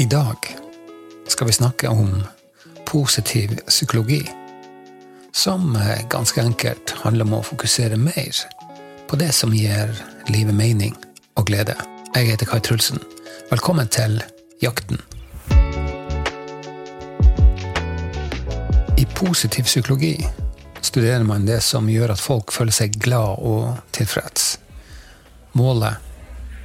I dag skal vi snakke om positiv psykologi, som ganske enkelt handler om å fokusere mer på det som gir livet mening og glede. Jeg heter Kai Trulsen. Velkommen til Jakten. I positiv psykologi studerer man det som gjør at folk føler seg glad og tilfreds. Målet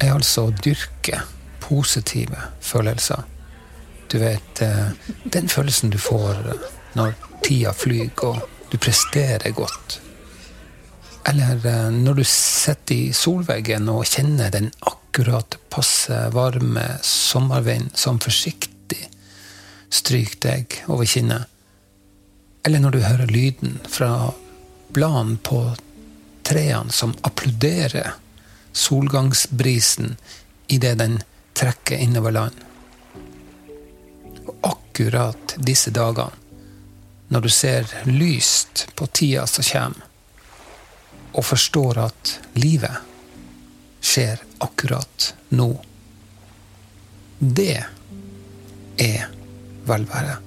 er altså å dyrke positive følelser. Du vet, eh, den følelsen du får når tida flyr og du presterer godt. Eller eh, når du sitter i solveggen og kjenner den akkurat passe varme sommervinden som forsiktig stryker deg over kinnet. Eller når du hører lyden fra bladene på trærne som applauderer solgangsbrisen idet den trekker innover land. Og akkurat disse dagene, når du ser lyst på tida som kommer, og forstår at livet skjer akkurat nå, det er velvære.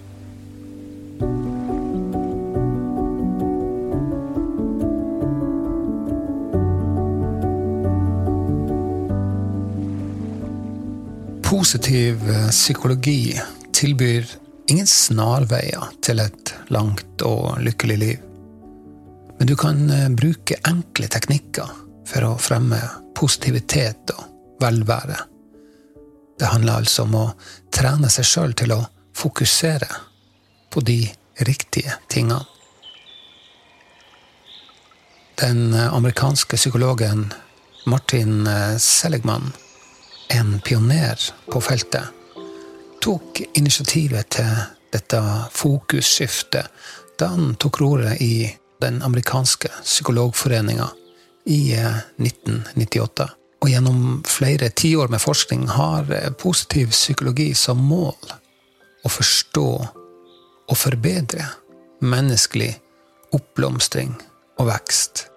Positiv eh, psykologi tilbyr ingen snarveier til et langt og lykkelig liv. Men du kan eh, bruke enkle teknikker for å fremme positivitet og velvære. Det handler altså om å trene seg sjøl til å fokusere på de riktige tingene. Den eh, amerikanske psykologen Martin Seligman en pioner på feltet, tok initiativet til dette fokusskiftet da han tok roret i den amerikanske psykologforeninga i 1998. Eh, og gjennom flere tiår med forskning har eh, positiv psykologi som mål å forstå og forbedre menneskelig oppblomstring og vekst.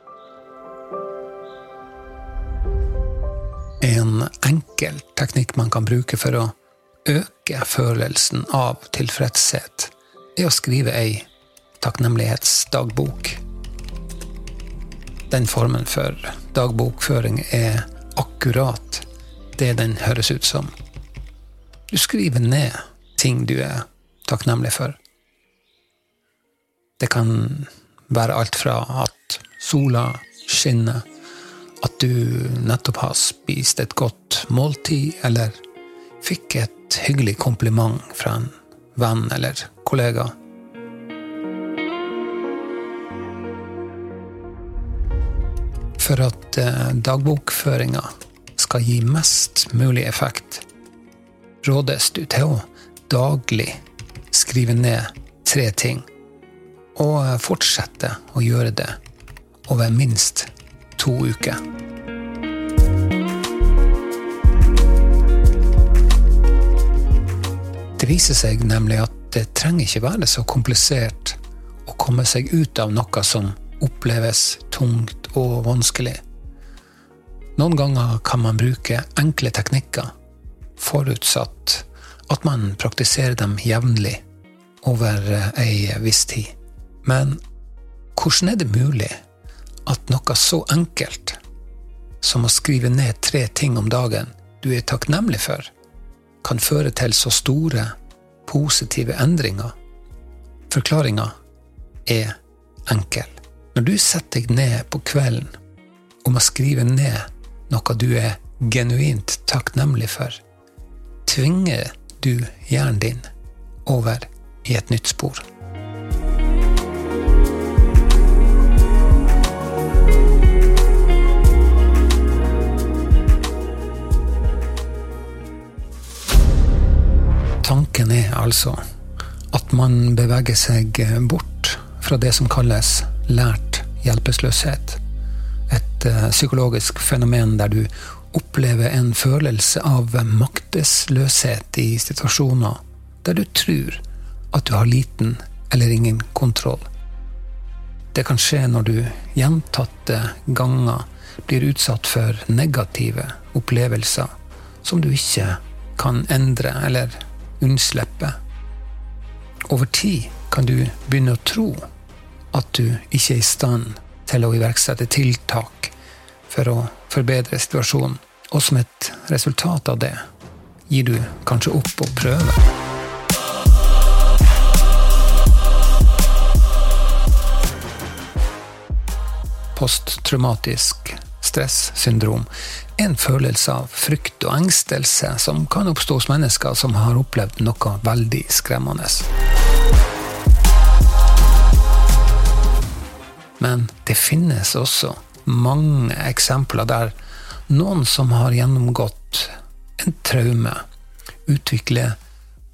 En enkel teknikk man kan bruke for å øke følelsen av tilfredshet, er å skrive ei takknemlighetsdagbok. Den formen for dagbokføring er akkurat det den høres ut som. Du skriver ned ting du er takknemlig for. Det kan være alt fra at sola skinner, at du nettopp har spist et godt måltid, eller fikk et hyggelig kompliment fra en venn eller kollega. For at eh, dagbokføringa skal gi mest mulig effekt, rådes du til å daglig skrive ned tre ting, og eh, fortsette å gjøre det over minst to uker. Det viser seg nemlig at det trenger ikke være så komplisert å komme seg ut av noe som oppleves tungt og vanskelig. Noen ganger kan man bruke enkle teknikker, forutsatt at man praktiserer dem jevnlig over ei viss tid. Men hvordan er det mulig at noe så enkelt som å skrive ned tre ting om dagen du er takknemlig for, kan føre til så store, positive endringer. Forklaringa er enkel. Når du setter deg ned på kvelden om å skrive ned noe du er genuint takknemlig for, tvinger du hjernen din over i et nytt spor. Altså at man beveger seg bort fra det som kalles lært hjelpeløshet. Et uh, psykologisk fenomen der du opplever en følelse av maktesløshet i situasjoner der du tror at du har liten eller ingen kontroll. Det kan skje når du gjentatte ganger blir utsatt for negative opplevelser som du ikke kan endre eller unnslippe. Over tid kan du begynne å tro at du ikke er i stand til å iverksette tiltak for å forbedre situasjonen, og som et resultat av det gir du kanskje opp å prøve. Posttraumatisk stressyndrom en følelse av frykt og engstelse som kan oppstå hos mennesker som har opplevd noe veldig skremmende. Men det finnes også mange eksempler der noen som har gjennomgått en traume, utvikler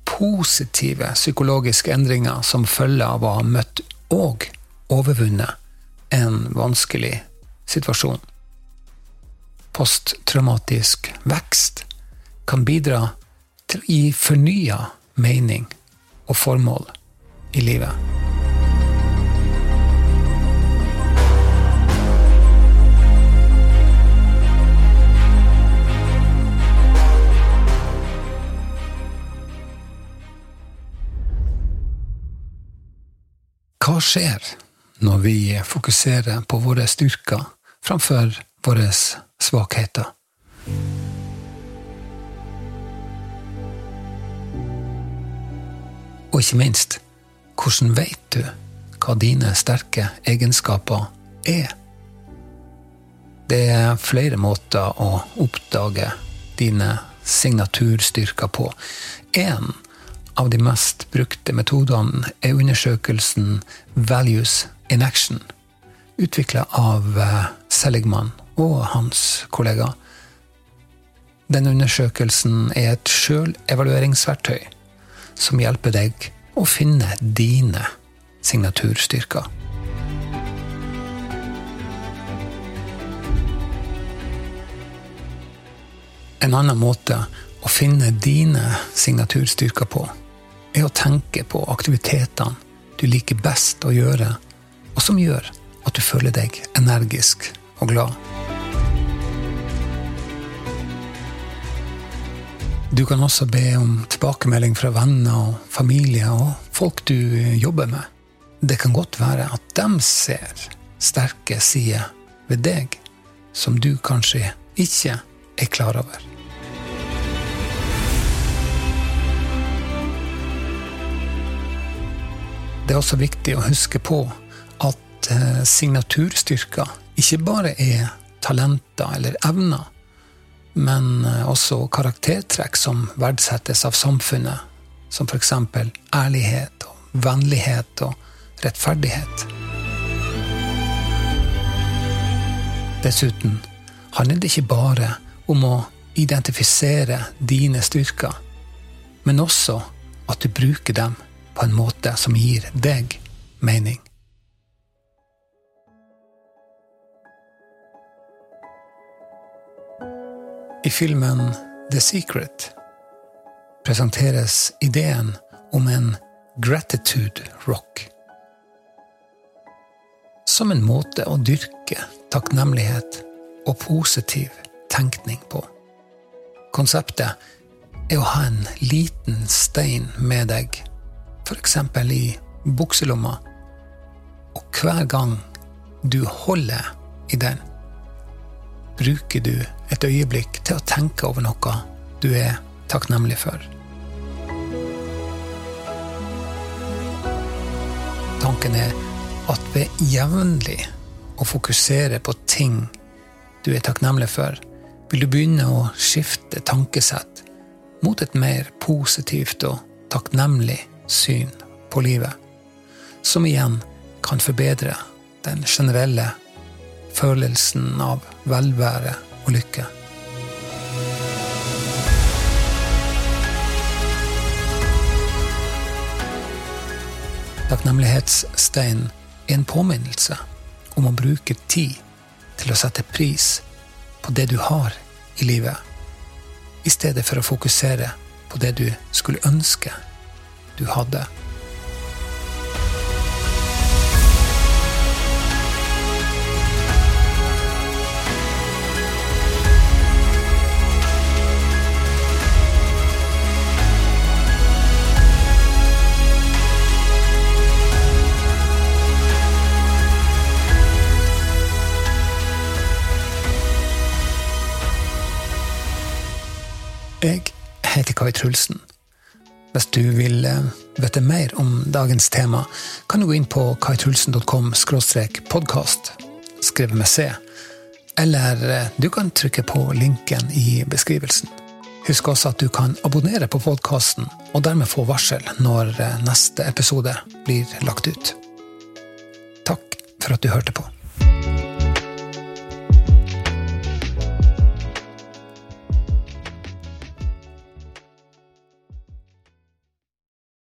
positive psykologiske endringer som følge av å ha møtt og overvunnet en vanskelig situasjon. Posttraumatisk vekst kan bidra til å gi fornya mening og formål i livet. Hva skjer når vi fokuserer på våre styrker framfor våre svakheter. Og ikke minst, hvordan vet du hva dine sterke egenskaper er? Det er flere måter å oppdage dine signaturstyrker på. En av de mest brukte metodene er undersøkelsen Values in Action utvikla av eh, Seligman og hans kollega. Denne undersøkelsen er et sjølevalueringsverktøy som hjelper deg å finne dine signaturstyrker. En annen måte å finne dine signaturstyrker på, er å tenke på aktivitetene du liker best å gjøre, og som gjør at du føler deg energisk og glad. Du kan også be om tilbakemelding fra venner og familie og folk du jobber med. Det kan godt være at de ser sterke sider ved deg som du kanskje ikke er klar over. Det er også viktig å huske på at signaturstyrker ikke bare er talenter eller evner, men eh, også karaktertrekk som verdsettes av samfunnet, som f.eks. ærlighet og vennlighet og rettferdighet. Dessuten handler det ikke bare om å identifisere dine styrker, men også at du bruker dem på en måte som gir deg mening. I filmen The Secret presenteres ideen om en gratitude rock. Som en måte å dyrke takknemlighet og positiv tenkning på. Konseptet er å ha en liten stein med deg, f.eks. i bukselomma, og hver gang du holder i den, bruker du et øyeblikk til å tenke over noe du er takknemlig for. Tanken er at ved jevnlig å fokusere på ting du er takknemlig for, vil du begynne å skifte tankesett mot et mer positivt og takknemlig syn på livet, som igjen kan forbedre den generelle følelsen av velvære og lykke. Takknemlighetsstein er en påminnelse om å bruke tid til å sette pris på det du har i livet, i stedet for å fokusere på det du skulle ønske du hadde. Jeg heter Kai Trulsen. Hvis du vil eh, vite mer om dagens tema, kan du gå inn på kaitrulsen.com podkast, skrive med C, eller eh, du kan trykke på linken i beskrivelsen. Husk også at du kan abonnere på podkasten, og dermed få varsel når eh, neste episode blir lagt ut. Takk for at du hørte på.